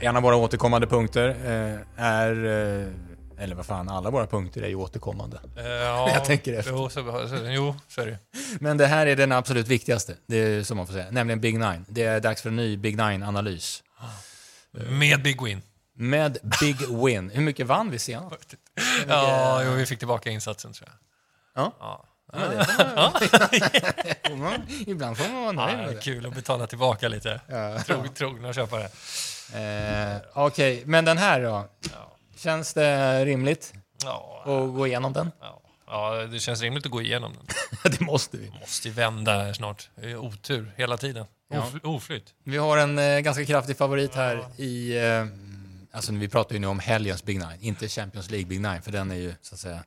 En av våra återkommande punkter eh, är... Eh, eller vad fan, alla våra punkter är ju återkommande. Eh, ja, Jag tänker efter. Jo, så, så, jo, så är det. Men det här är den absolut viktigaste, det är som man får säga, nämligen Big Nine. Det är dags för en ny Big Nine-analys. Med Big Win. Med Big Win. Hur mycket vann vi senast? Ja, jo, vi fick tillbaka insatsen tror jag. Ja. Ja. Ja, ibland får man vara Ja, nöjd med det. kul att betala tillbaka lite. Trog, trogna köpare. Eh, Okej, men den här då? Ja. Känns det rimligt Ja, att gå igenom den? ja. ja, det känns rimligt att gå igenom den. det måste vi. Måste ju vända här snart. Det är otur hela tiden. Ja. Ofly, oflytt. Vi har en eh, ganska kraftig favorit här i... Eh, alltså vi pratar ju nu om helgens Big Nine, inte Champions League Big Nine, för den är ju så att säga...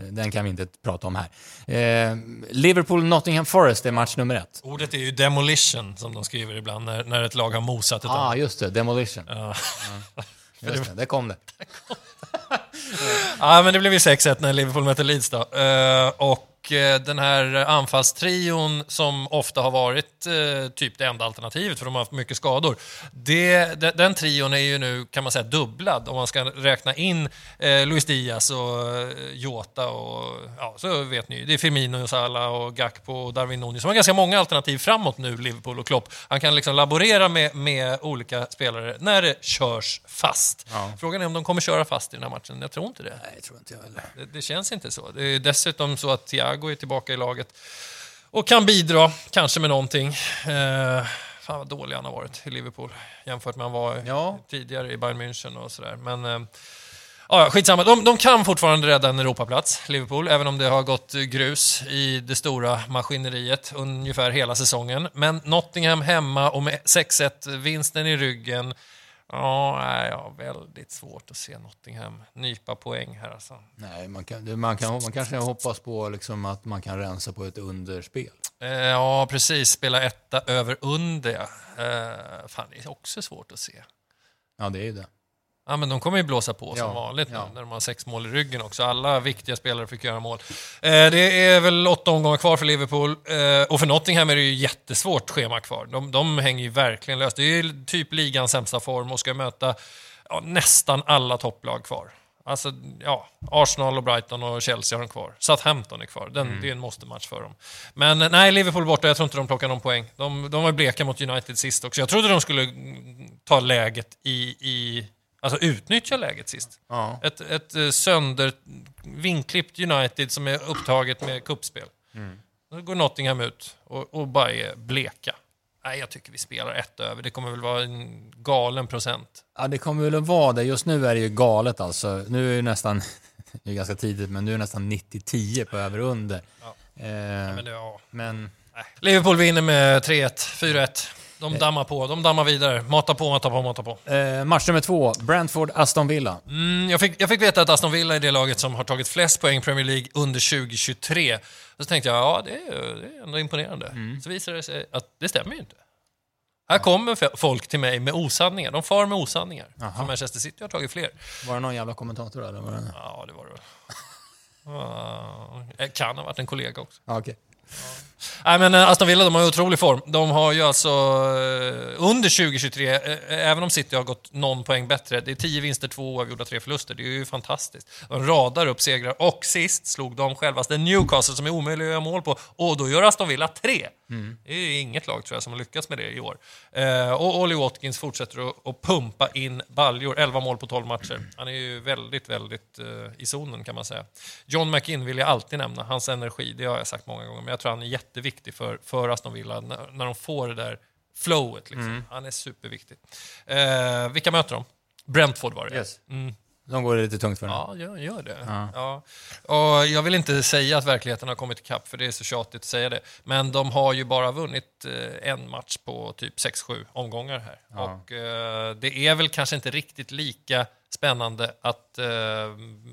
eh, Den kan vi inte prata om här. Eh, Liverpool-Nottingham Forest är match nummer ett. Ordet är ju demolition, som de skriver ibland, när, när ett lag har mosat ett ah, annat. just det. Demolition. Ja. Just det, där kom det. Ja, men det blev ju 6-1 när Liverpool mötte Leeds då. Eh, och eh, den här anfallstrion som ofta har varit eh, typ det enda alternativet för de har haft mycket skador. Det, de, den trion är ju nu, kan man säga, dubblad om man ska räkna in eh, Luis Diaz och eh, Jota och ja, så vet ni Det är Firmino, Salah och Gakpo och Darwin Nunez som har ganska många alternativ framåt nu, Liverpool och Klopp. Han kan liksom laborera med, med olika spelare när det körs fast. Ja. Frågan är om de kommer köra fast i den här matchen. Jag tror inte det. Nej, tror inte jag heller. Det, det känns inte så. Det är dessutom så att Thiago är tillbaka i laget och kan bidra, kanske med någonting. Eh, fan vad dålig han har varit i Liverpool jämfört med han var Ja. tidigare i Bayern München och sådär. Men eh, ja, skitsamma. De, de kan fortfarande rädda en Europaplats, Liverpool, även om det har gått grus i det stora maskineriet ungefär hela säsongen. Men Nottingham hemma och med 6-1 vinsten i ryggen Ja, nej, jag har väldigt svårt att se Nottingham nypa poäng här alltså. Nej, man, kan, man, kan, man kanske hoppas på liksom att man kan rensa på ett underspel. Eh, ja, precis. Spela etta över under. Eh, fan, det är också svårt att se. Ja, det är ju det. Ja, men de kommer ju blåsa på som Ja, vanligt ja. när de har sex mål i ryggen också. Alla viktiga spelare fick göra mål. Eh, det är väl åtta omgångar kvar för Liverpool. Eh, och för Nottingham är det ju jättesvårt schema kvar. De, de hänger ju verkligen löst. Det är ju typ ligans sämsta form och ska möta ja, nästan alla topplag kvar. Alltså, ja, Arsenal och Brighton och Chelsea har de kvar. Southampton är kvar. Den, Det är en måste-match för dem. Men eh, nej, Liverpool borta. Jag tror inte de plockar någon poäng. De, de var bleka mot United sist också. Jag trodde de skulle mm, ta läget i... i alltså utnyttja läget sist. Ja. Ett, ett eh, sönder... Vinklippt United som är upptaget med kuppspel. Då går Nottingham ut och, och bara är bleka. Nej, jag tycker vi spelar ett över. Det kommer väl vara en galen procent. Ja, det kommer väl att vara det. Just nu är det ju galet alltså. Nu är det nästan, det är ganska tidigt, men nu är det nästan 90-10 på över och under. Ja. Eh, Men, det, ja. men. Liverpool vinner med 3-1, 4-1. De dammar på, de dammar vidare. Mata på, mata på, mata på. eh, match nummer två, Brentford-Aston Villa. Mm, jag, fick, jag fick veta att Aston Villa är det laget som har tagit flest poäng i Premier League under 2023. Och så tänkte jag, ja det är, det är ändå imponerande. Så visade det sig att det stämmer ju inte. Här kommer folk till mig med osanningar. De far med osanningar. Jaha. För Manchester City har tagit fler. Var det någon jävla kommentator eller? Var det... Ja, det var det väl. Ja, kan ha varit en kollega också. Ja, okej. Nej, men eh, Aston Villa de har otrolig form. De har ju alltså eh, under 2023, eh, även om City har gått någon poäng bättre, det är 10 vinster, två oavgjorda, tre förluster. Det är ju fantastiskt. De radar upp segrar och sist slog de självaste Newcastle som är omöjlig att göra mål på och då gör Aston Villa tre. Det är inget lag tror jag som har lyckats med det i år. Och Ollie Watkins fortsätter att, pumpa in baljor, 11 mål på 12 matcher. Han är ju väldigt, väldigt i zonen kan man säga. John McInn vill jag alltid nämna, hans energi, det har jag sagt många gånger, men jag tror han är jätteviktig för, för Aston Villa när, när de får det där flowet. Liksom. Han är superviktig. Eh, vilka möter de? Brentford var det. Yes. Mm. De går det lite tungt för den. Ja, gör, gör det. Ja. Ja. Och jag vill inte säga att verkligheten har kommit ikapp, för det är så tjatigt att säga det. Men de har ju bara vunnit eh, en match på typ 6-7 omgångar här. Ja. Och eh, det är väl kanske inte riktigt lika spännande att eh,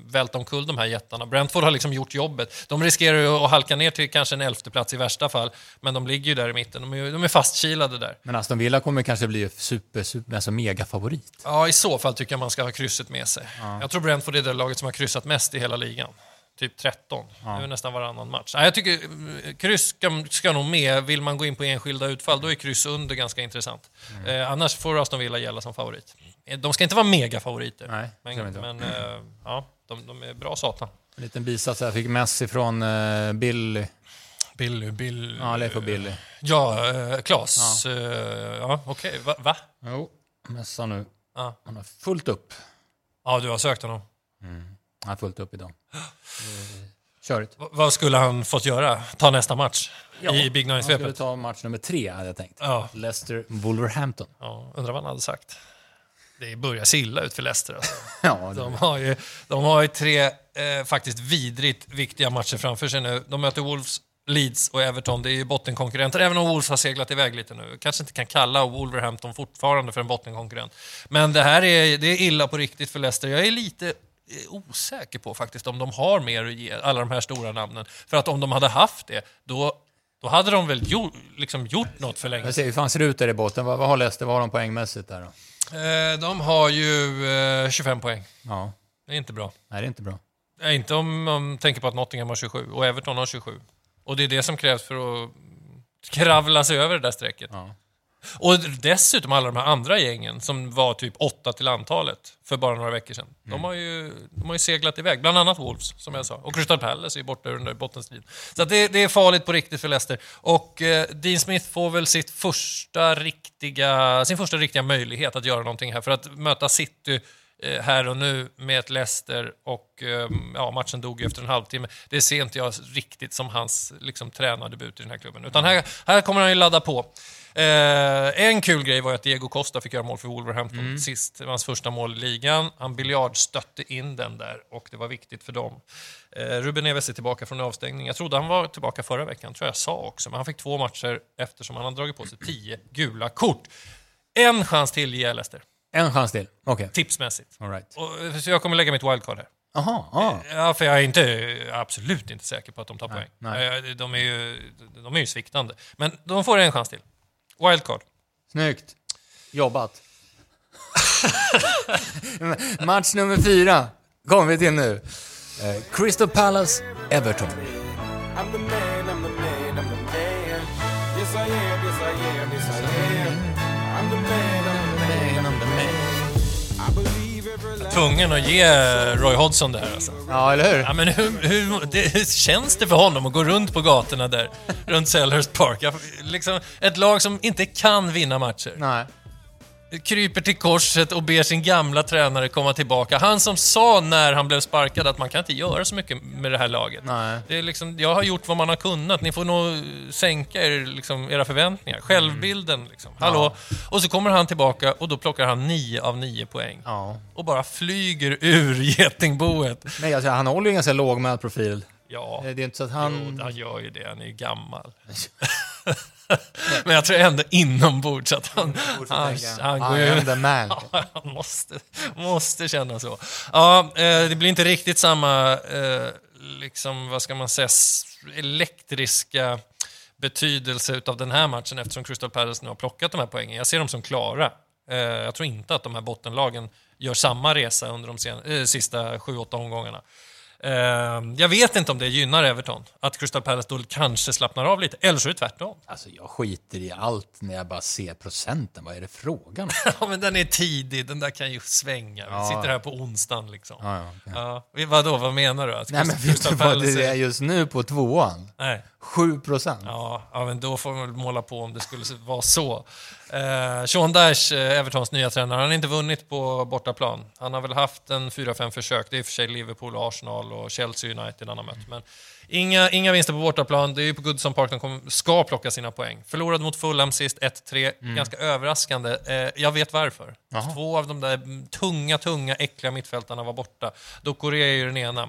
välta omkull de här jättarna. Brentford har liksom gjort jobbet. De riskerar ju att halka ner till kanske en elfte plats i värsta fall, men de ligger ju där i mitten. De är, de är fastkilade där. Men Aston Villa kommer kanske bli super, super, alltså megafavorit. Ja, i så fall tycker jag man ska ha krysset med sig. Jag tror Brentford är det laget som har kryssat mest i hela ligan. Typ 13. Det är nästan varannan match. Nej, jag tycker eh, kryss ska, ska nog med. Vill man gå in på enskilda utfall, då är kryss under ganska intressant. Mm. Eh, annars får Aston Villa gälla som favorit. Eh, De ska inte vara megafavoriter, Nej, men, men eh, ja, de, de är bra satan. En liten bisats här. Fick Messi från uh, Billy. Billy, Bill... Ja, Leif och Billy. Ja, eh, Klas. Ja, ja okej. Va? Va? Jo, Messa nu. Ja. Han har fullt upp. ja, du har sökt honom. Han har fullt upp idag. Eh, Körigt. Va- vad skulle han fått göra? Ta nästa match? I Big Han skulle Nine-svepet? ta match nummer tre, hade jag tänkt. Ja. Leicester Wolverhampton. ja, undrar vad han hade sagt. Det börjar se illa ut för Leicester. Alltså. Ja, De har ju, de har ju tre eh, faktiskt vidrigt viktiga matcher framför sig nu. De möter Wolves, Leeds och Everton. Det är ju bottenkonkurrenter, även om Wolves har seglat iväg lite nu. Kanske inte kan kalla Wolverhampton fortfarande för en bottenkonkurrent. Men det här är, det är illa på riktigt för Leicester. Jag är lite osäker på faktiskt om de har mer att ge, alla de här stora namnen. För att om de hade haft det, då, då hade de väl gjort, liksom gjort något för länge ser hur fan ser det ut där i botten. Vad, vad har Leicester? Vad har de poängmässigt där då? Eh, de har ju eh, 25 poäng. Ja, Det är inte bra. nej det är inte bra. Ja, inte om man tänker på att Nottingham har 27 och Everton har 27. Och det är det som krävs för att kravla sig över det där strecket. Ja. Och dessutom alla de här andra gängen som var typ åtta till antalet för bara några veckor sedan. De, har ju, de har ju seglat iväg, bland annat Wolves som jag sa. Och Crystal Palace är ju borta under bottenstriden. Så det, det är farligt på riktigt för Leicester. Och eh, Dean Smith får väl sitt första riktiga, sin första riktiga möjlighet att göra någonting här. För att möta City här och nu med ett Leicester och eh, ja, matchen dog ju efter en halvtimme. Det ser inte jag riktigt som hans liksom, tränardebut i den här klubben. Utan här, här kommer han ju ladda på. Eh, en kul grej var ju att Diego Costa fick göra mål för Wolverhampton sist. Det var hans första mål i ligan. Han biljardstötte in den där och det var viktigt för dem. Eh, Ruben Neves är tillbaka från avstängning. Jag trodde han var tillbaka förra veckan, tror jag sa också. Men han fick två matcher eftersom han har dragit på sig tio gula kort. En chans till ger Leicester, En chans till. Okej, tipsmässigt. all right. Och, så jag kommer lägga mitt wildcard här. Jaha, ja. Ja, för jag är inte, absolut inte säker på att de tar poäng. nej. Eh, De, är ju, de är ju sviktande. Men de får en chans till. Wildcard. Snyggt. Jobbat. Match nummer fyra kommer vi till nu. Eh, Crystal Palace, Everton. I'm the man, Tvungen att ge Roy Hodgson det här alltså. Ja, eller hur? Ja, men hur, hur det, hur känns det för honom att gå runt på gatorna där, runt Selhurst Park? Liksom, ett lag som inte kan vinna matcher. Nej. Kryper till korset och ber sin gamla tränare komma tillbaka. Han som sa när han blev sparkad att man kan inte göra så mycket med det här laget. Nej. Det är liksom, jag har gjort vad man har kunnat. Ni får nog sänka er, liksom, era förväntningar. Självbilden. Liksom. Hallå? Och så kommer han tillbaka och då plockar han nio av nio poäng. Ja. Och bara flyger ur getingboet. Nej, alltså, han håller ju en ganska lågmäld profil. Ja, Eh, Det är inte så att jo, han... han gör ju det. Han är ju gammal. Men jag tror ändå inombords att han, han, han går I ju... am the man. Han måste, måste känna så. Ja, eh, det blir inte riktigt samma, eh, liksom, vad ska man säga, elektriska betydelse utav den här matchen eftersom Crystal Palace nu har plockat de här poängen. Jag ser dem som klara. Eh, jag tror inte att de här bottenlagen gör samma resa under de sista 7-8 omgångarna. Eh, jag vet inte om det gynnar Everton, att Crystal Palace då kanske slappnar av lite, eller så är det tvärtom. Alltså, jag skiter i allt när jag bara ser procenten. Vad är det frågan om? Ja, men den är tidig, den där kan ju svänga. Vi Ja. sitter här på onsdagen liksom. Ja, ja, okej. Ja, vi- vadå, vad menar du? Att Nej, men vet Crystal du vad det är... just nu på tvåan? Nej. 7 procent. Ja, ja, men då får man väl måla på om det skulle vara så. Eh, Sean Dash, eh, Evertons nya tränare, han har inte vunnit på bortaplan. Han har väl haft en 4-5 försök. Det är i och för sig Liverpool, Arsenal och Chelsea United han har mött. Men inga, inga vinster på bortaplan. Det är ju på Goodson Park de kom, ska plocka sina poäng. Förlorade mot Fulham sist, 1-3. Ganska överraskande. Eh, jag vet varför. Jaha. Två av de där tunga, tunga, äckliga mittfältarna var borta. Dokore är ju den ena,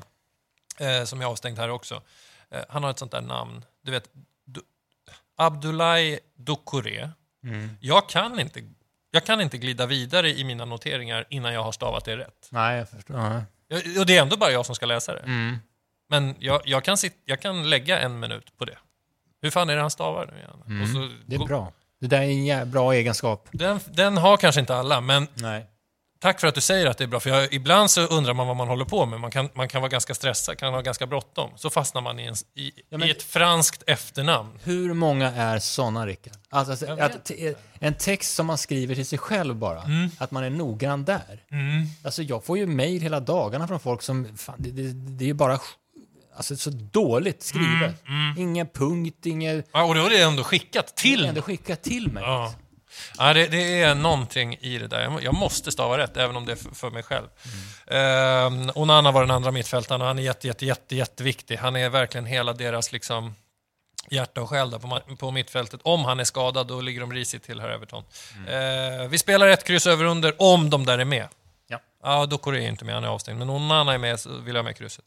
eh, som är avstängd här också. Eh, han har ett sånt där namn. Du vet, du, Abdoulaye Doucouré. Jag, kan inte, jag kan inte glida vidare i mina noteringar innan jag har stavat det rätt. Nej, jag förstår. Ja. Och det är ändå bara jag som ska läsa det. Mm. Men jag, jag, kan sit, jag kan lägga en minut på det. Hur fan är det han stavar nu igen? Och så, Mm. Det är bra. Det där är en bra egenskap. Den, den har kanske inte alla, men Nej. Tack för att du säger att det är bra, för jag, ibland så undrar man vad man håller på med. Man kan, man kan vara ganska stressad, kan ha ganska bråttom. Så fastnar man i, en, i, men- i ett franskt efternamn. Hur många är såna, Rickard? Alltså, alltså, att, en text som man skriver till sig själv bara, Mm. att man är noggrann där. Alltså, jag får ju mejl hela dagarna från folk som, fan, det, det, det är ju bara alltså, så dåligt skrivet. Mm, Ingen punkt, inget... Ja, och då är det ändå skickat Det till är ändå skickat till mig. Ja. Ja, det, det är någonting i det där. Jag må- Jag måste stava rätt, även om det är för, för mig själv. Mm. Onana var den andra mittfältaren och han är jätte, jätte, jätte, jätteviktig. Han är verkligen hela deras liksom, hjärta och själ där på, på mittfältet. Om han är skadad, då ligger de risigt till här Everton. Eh, vi spelar ett kryss över under om de där är med. Ja. Ja, Dokore är inte med, han är avstängd. Men Onana är med, så vill jag ha med krysset.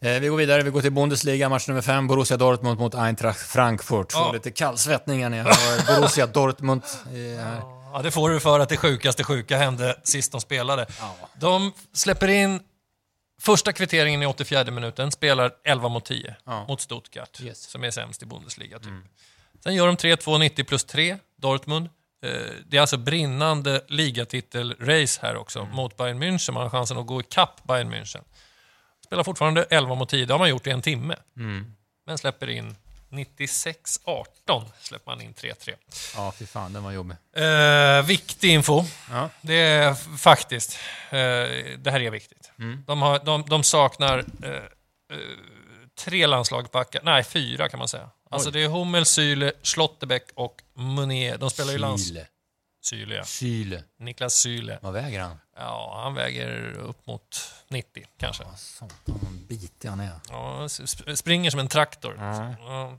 Eh, vi går vidare, vi går till Bundesliga, match nummer fem, Borussia Dortmund mot Eintracht Frankfurt. Får Ja. lite kallsvettningar när jag hör Borussia Dortmund. Ja, det får du för att det sjukaste sjuka hände sist de spelade. De släpper in första kvitteringen i 84 minuten, spelar 11 mot 10 Ja. mot Stuttgart, Yes. som är sämst i Bundesliga. Typ. Sen gör de 3-2, 90 plus 3, Dortmund. Eh, Det är alltså brinnande ligatitel-race här också mot Bayern München. Man har chansen att gå ikapp Bayern München. Spelar fortfarande 11 mot 10, det har man gjort i en timme. Men släpper in 96-18, släpper man in 3-3. Ja, fy fan, den var jobbig. Eh, viktig info. Ja. Det är faktiskt, eh, det här är viktigt. De, har, de, de saknar eh, eh, tre landslagsbackar, nej fyra kan man säga. Alltså det är Hummel, Syle, Schlotterbeck och Munier. De spelar ju lands... Syle. Syle, ja. Syle. Niklas Syle. Vad väger han? Ja, han väger upp mot 90 kanske. Satan, vad bitig han är. Ja, springer som en traktor. Ja.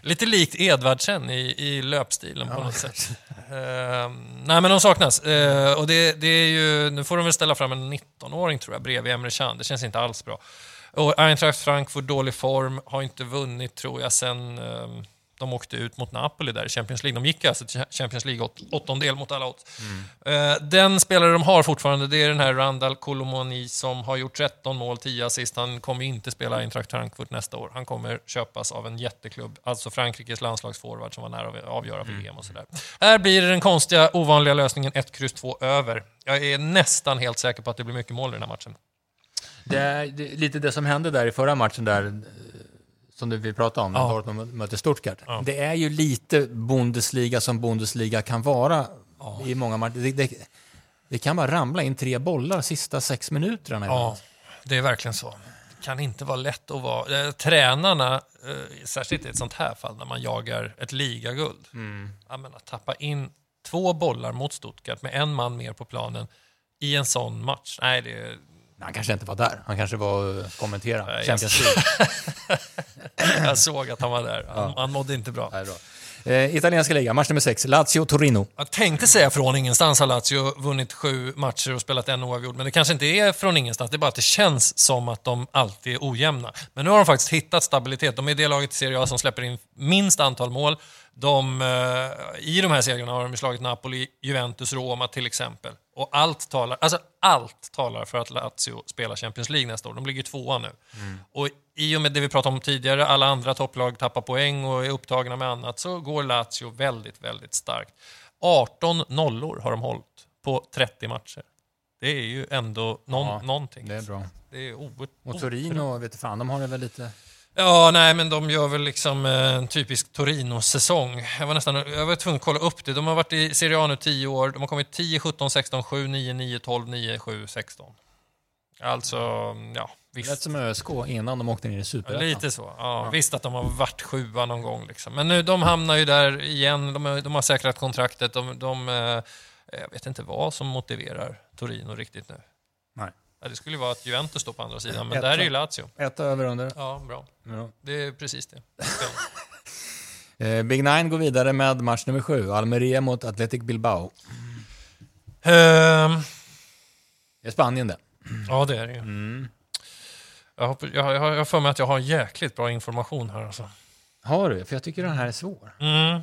Lite likt Edvardsen i, i löpstilen på något sätt. Ehm, nej, men de saknas. Eh, och det, det är ju, nu får de väl ställa fram en 19-åring tror jag bredvid Emre Can. Det känns inte alls bra. Och Eintracht Frankfurt, dålig form, har inte vunnit tror jag sen ehm, de åkte ut mot Napoli där i Champions League. De gick alltså till Champions League åt, åttondel mot alla odds. Eh, den spelare de har fortfarande, det är den här Randall Colomoni som har gjort 13 mål, 10 assist. Han kommer inte spela Eintracht Frankfurt nästa år. Han kommer köpas av en jätteklubb, alltså Frankrikes landslagsforward som var nära att avgöra VM och sådär. Här blir det den konstiga, ovanliga lösningen 1, X, 2 över. Jag är nästan helt säker på att det blir mycket mål i den här matchen. Det är, lite det som hände där i förra matchen där, som du vi pratade om, när Ja. Dortmund mötte Stuttgart. Ja. Det är ju lite Bundesliga som Bundesliga kan vara i många matcher. Det, det, det kan bara ramla in tre bollar sista sex minuterna. Ja, det är verkligen så. Det kan inte vara lätt att vara... Eh, tränarna, eh, särskilt i ett sånt här fall när man jagar ett ligaguld. Jag menar, tappa in två bollar mot Stuttgart med en man mer på planen i en sån match. Nej, det. Han kanske inte var där. Han kanske var och kommenterade Nej, Champions League. Jag såg att han var där. Han, han mådde inte bra. Nej, bra. Eh, italienska liga, match nummer sex, Lazio-Torino. Jag tänkte säga från ingenstans har Lazio vunnit sju matcher och spelat en oavgjord, men det kanske inte är från ingenstans. Det är bara att det känns som att de alltid är ojämna. Men nu har de faktiskt hittat stabilitet. De är det laget i Serie A som släpper in minst antal mål. De, eh, I de här serierna har de slagit Napoli, Juventus, Roma till exempel. Och allt talar, alltså allt talar för att Lazio spelar Champions League nästa år. De ligger tvåa nu. Och i och med det vi pratade om tidigare, alla andra topplag tappar poäng och är upptagna med annat, så går Lazio väldigt, väldigt starkt. 18 nollor har de hållit på 30 matcher. Det är ju ändå någon, Ja, någonting. Det är bra. Det är oerhört... Och Torino, vet du fan, de har det väl lite... Ja, nej, men de gör väl liksom eh, en typisk Torino-säsong. Jag var nästan jag var tvungen att kolla upp det. De har varit i Serie A nu 10 år. De har kommit 10, 17, 16, 7, 9, 9, 12, 9, 7, 16. Alltså, ja, Rätt visst. som ÖSK innan de åkte ner i Superettan. Lite så. Ja, Visst att de har varit sjua någon gång. Liksom. Men nu, de hamnar ju där igen. De, har- de har säkrat kontraktet. De, de, eh, jag vet inte vad som motiverar Torino riktigt nu. Nej. Ja, det skulle vara att Juventus står på andra sidan, men Ett- där är ju Lazio. Ett över under. Ja, bra. Ja. Det är precis det. Eh, Big Nine går vidare med match nummer sju, Almeria mot Athletic Bilbao. Ehm, Det är Spanien det. ja, det är det ju. Jag, hoppas, jag, har- jag, jag för mig att jag har jäkligt bra information här. Alltså. Har du? För jag tycker den här är svår. Mm.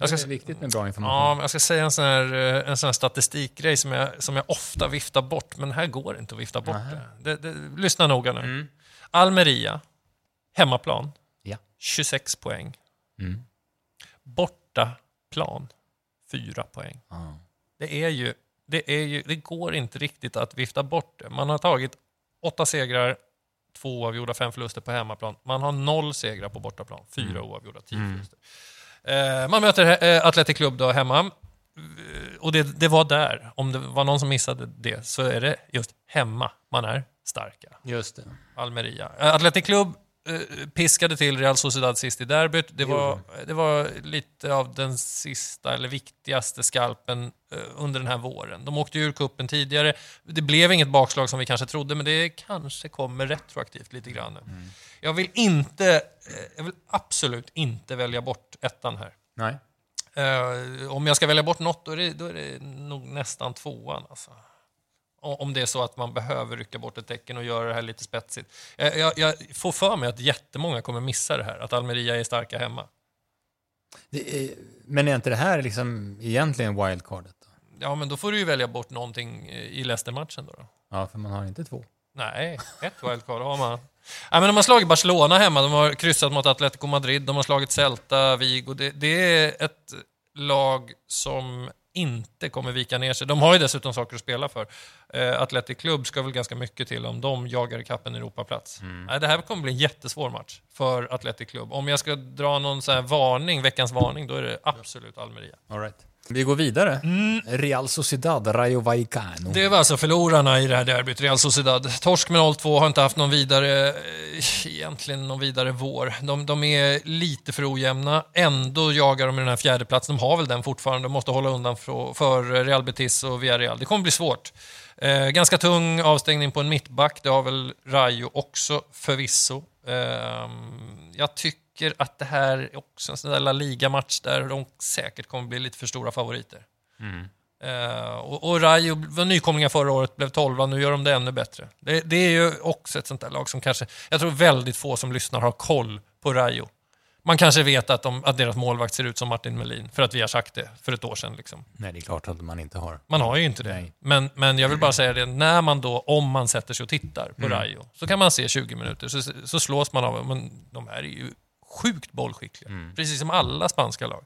Jag Det ska, är viktigt med bra information. Ja, jag ska säga en sån här, eh, en sån här statistikgrej som jag, som jag ofta viftar bort, men här går det inte att vifta bort det. Det, det. Lyssna noga nu. Almeria, hemmaplan, Ja. 26 poäng. Mm. Bortaplan, 4 poäng. Ja. Det är ju det, är ju, det går inte riktigt att vifta bort det. Man har tagit åtta segrar, två oavgjorda, fem förluster på hemmaplan. Man har noll segrar på bortaplan, fyra Mm. oavgjorda, tio förluster. Eh, man möter eh, Athletic Club då hemma. Eh, Och det, det var där, om det var någon som missade det, så är det just hemma man är starka. Just det. Almeria. Eh, Athletic Club eh, piskade till Real Sociedad sist i derbyt. Det var, det var lite av den sista, eller viktigaste skalpen eh, under den här våren. De åkte ur kuppen tidigare. Det blev inget bakslag som vi kanske trodde, men det kanske kommer retroaktivt lite grann. nu. Jag vill inte, eh, jag vill absolut inte välja bort ettan här. Nej. Eh, om jag ska välja bort något, då är det, då är det nog nästan tvåan. Alltså. Om det är så att man behöver rycka bort ett tecken och göra det här lite spetsigt. Jag, jag, jag får för mig att jättemånga kommer missa det här, att Almeria är starka hemma. Är, men är inte det här liksom egentligen wildcardet? Då? Ja, men då får du ju välja bort någonting eh, i Leicester-matchen då. då. Ja, för man har inte två. Nej, ett wildcard har man. Ja, men de har slagit Barcelona hemma, de har kryssat mot Atletico Madrid, de har slagit Celta, Vigo. Det, det är ett lag som inte kommer vika ner sig. De har ju dessutom saker att spela för. Eh, Athletic Club ska väl ganska mycket till om de jagar i kappen Europaplats. Nej, det här kommer bli en jättesvår match för Athletic Club. Om jag ska dra någon så här varning, veckans varning, då är det absolut Almeria. All right. Vi går vidare. Real Sociedad, Rayo Vallecano. Det var alltså förlorarna i det här derbyt, Real Sociedad. Torsk med 0-2 har inte haft någon vidare, eh, egentligen någon vidare vår. De, de är lite för ojämna, ändå jagar de i den här fjärdeplatsen. De har väl den fortfarande, de måste hålla undan för, för Real Betis och Villarreal. Det kommer bli svårt. Eh, ganska tung avstängning på en mittback, det har väl Rayo också förvisso. Eh, jag tycker att det här är också en sån där La Liga-match där de säkert kommer bli lite för stora favoriter. Eh, och, och Rayo var nykomlingar förra året, blev 12 nu gör de det ännu bättre. Det, det är ju också ett sånt där lag som kanske, jag tror väldigt få som lyssnar har koll på Rayo. Man kanske vet att, de, att deras målvakt ser ut som Martin Melin, för att vi har sagt det för ett år sedan. Liksom. Nej, det är klart att man inte har. Man har ju inte det. Nej. Men, men jag vill bara säga det, när man då, om man sätter sig och tittar på Rayo, så kan man se 20 minuter, så, så slås man av, men de här är ju sjukt bollskickliga. Precis som alla spanska lag.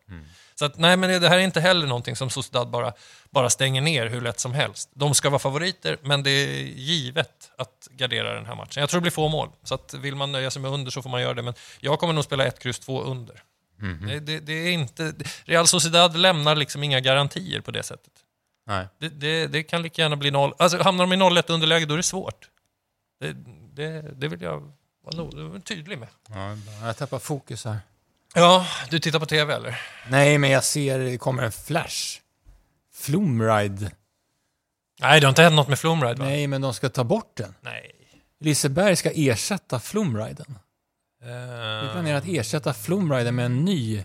Så att, nej, men det här är inte heller någonting som Sociedad bara, bara stänger ner hur lätt som helst. De ska vara favoriter, men det är givet att gardera den här matchen. Jag tror det blir få mål, så att vill man nöja sig med under så får man göra det. Men jag kommer nog spela 1, kryss 2 under. Det, det, det är inte, Real Sociedad lämnar liksom inga garantier på det sättet. Nej. Det, det, det kan lika gärna bli noll. Alltså, hamnar de i 0-1 underläge, då är det svårt. Det, det, det vill jag vara no- tydlig med. Ja, jag tappar fokus här. Ja, du tittar på TV eller? Nej, men jag ser, det kommer en flash. Flumride. Nej, det har inte hänt något med Flumride va? Nej, men de ska ta bort den. Nej. Liseberg ska ersätta Flumriden. Vi Uh, planerar att ersätta Flumriden med en ny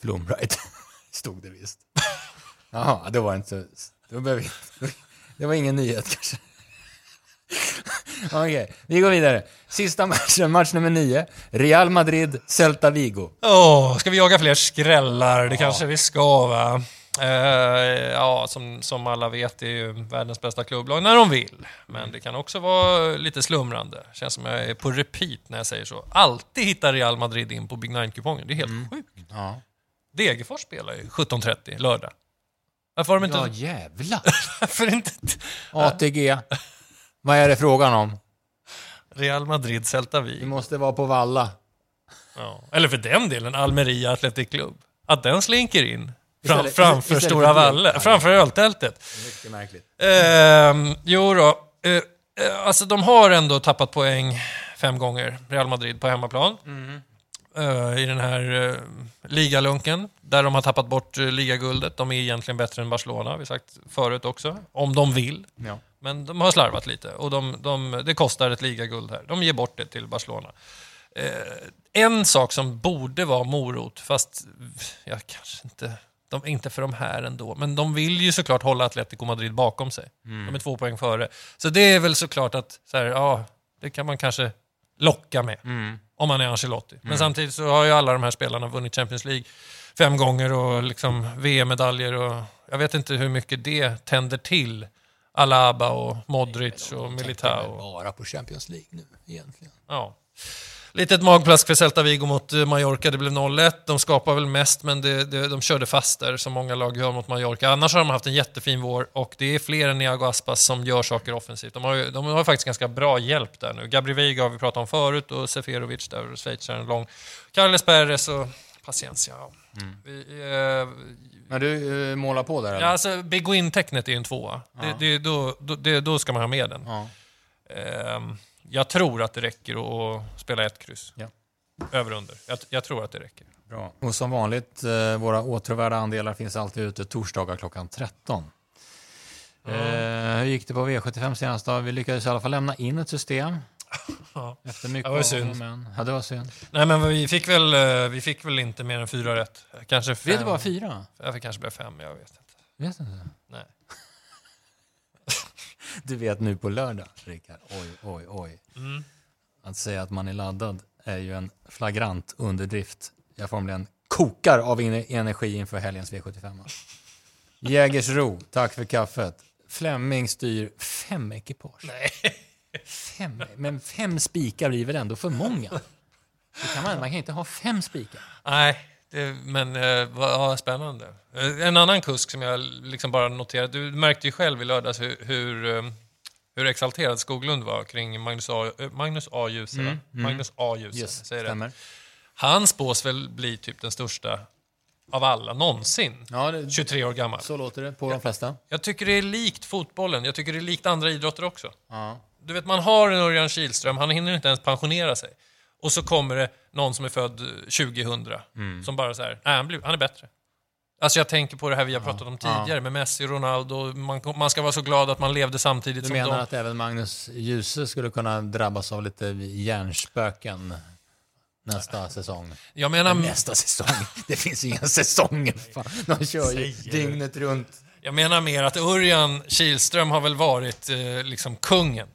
Flumride. Stod det visst. Jaha, det var inte så... Då behöver vi, det var ingen nyhet kanske. Okej, vi går vidare. Sista matchen, match nummer nio. Real Madrid, Celta Vigo. Åh, ska vi jaga fler skrällar? Det kanske vi ska va? Eh, ja, som, som alla vet är ju världens bästa klubblag när de vill. Men det kan också vara lite slumrande. Känns som jag är på repeat när jag säger så. Alltid hittar Real Madrid in på Big Nine-kupongen. Det är helt sjukt. Ja, Degerfors spelar ju 17.30 lördag. Varför har de inte... ja jävlar. Varför inte ATG. Vad är det frågan om? Real Madrid, Celta Vi Vigo? måste vara på Valla. Ja. Eller för den delen, Almeria Athletic Club. Att den slinker in fram, Istället- framför istället Stora Valle, det. framför öltältet. Mycket märkligt. Ehm, jo då. Eh, eh, alltså de har ändå tappat poäng fem gånger, Real Madrid, på hemmaplan. Eh, I den här uh, ligalunken, där de har tappat bort uh, ligaguldet. De är egentligen bättre än Barcelona, har vi sagt förut också. Om de vill. Ja. Men de har slarvat lite och de, de, det kostar ett ligaguld här. De ger bort det till Barcelona. Eh, en sak som borde vara morot, fast ja, kanske inte, de, inte för de här ändå, men de vill ju såklart hålla Atletico Madrid bakom sig. De är två poäng före. Så det är väl såklart att, så här, ja, det kan man kanske locka med. Om man är Ancelotti. Men samtidigt så har ju alla de här spelarna vunnit Champions League fem gånger och liksom VM-medaljer och jag vet inte hur mycket det tänder till Alaba och Modric och Militao. bara på Champions League nu, egentligen. Ja. Litet magplask för Celta Vigo mot eh, Mallorca, det blev 0-1. De skapar väl mest, men det, det, de körde fast där, som många lag gör mot Mallorca. Annars har de haft en jättefin vår och det är fler än Niago Aspas som gör saker offensivt. De har, ju- de har faktiskt ganska bra hjälp där nu. Gabri Veiga har vi pratat om förut och Seferovic där, schweizaren lång. Carles Perez och Paciencia. ja. Vi, eh, Men du eh, målar på där eller? ja, alltså, Big Win-tecknet är en tvåa. Det, det, då, då, det, då ska man ha med den. Ja. Ehm, jag tror att det räcker att spela ett kryss. Ja. Över under. Jag, jag tror att det räcker. Bra. Och som vanligt, eh, våra åtråvärda andelar finns alltid ute torsdagar klockan 13. Eh, hur gick det på V75 senast då? Vi lyckades i alla fall lämna in ett system. Ja. Efter mycket Det var synd. men. Ja, det var synd. Nej, men vi fick väl, eh, vi fick väl inte mer än fyra rätt. Kanske fem. Det bara fyra? Jag fick kanske blev fem, jag vet inte. Vet inte. Nej. Du vet nu på lördag, Rickard. Oj, oj, oj. Mm. Att säga att man är laddad är ju en flagrant underdrift. Jag formligen kokar av energi inför helgens V75. Jägersro, tack för kaffet. Flemming styr fem ekipage. Nej. Fem, men fem spikar blir väl ändå för många? Det kan man, man kan inte ha fem spikar. Nej, det, men eh, vad ja, spännande. Eh, En annan kusk som jag liksom bara noterade. Du märkte ju själv i lördags hur, hur, eh, hur exalterad Skoglund var kring Magnus A. Magnus A. Djuse. Magnus A. Djuse, Yes, säger det. stämmer. Han spås väl bli typ den största av alla någonsin. Ja, det, 23 år gammal. så låter det på de flesta. Jag tycker det är likt fotbollen. Jag tycker det är likt andra idrotter också. Ja. Du vet, man har en Örjan Kihlström, han hinner inte ens pensionera sig. Och så kommer det någon som är född eh, 2000, som bara så här, nej, han, blir, han är bättre. Alltså jag tänker på det här vi har pratat om tidigare med Messi, Ronaldo. Man, man ska vara så glad att man levde samtidigt Du som menar de. att även Magnus Djuse skulle kunna drabbas av lite hjärnspöken nästa säsong? Jag menar, Nästa säsong? Det finns inga säsonger. Fan. De kör ju du? dygnet runt. jag menar mer att Örjan Kihlström har väl varit eh, liksom kungen.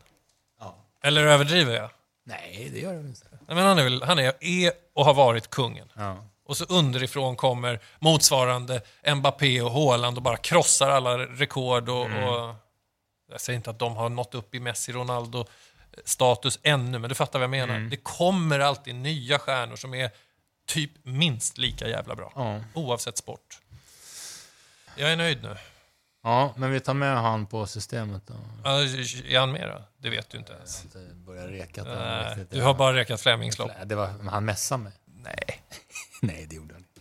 Eller överdriver jag? Nej, det gör de inte. Jag menar, han är, väl, han är, är och har varit kungen. Ja. Och så underifrån kommer motsvarande Mbappé och Haaland och bara krossar alla rekord. Och, och, jag säger inte att de har nått upp i Messi, Ronaldo status ännu, men du fattar vad jag menar. Det kommer alltid nya stjärnor som är typ minst lika jävla bra. Ja. Oavsett sport. Jag är nöjd nu. Ja, men vi tar med han på systemet då. Ja, Är han med då? Det vet du inte ens. Inte börja reka. Nej, du har bara räknat Flemmings lopp. Det var, han messade mig. Nej. Nej, det gjorde han inte.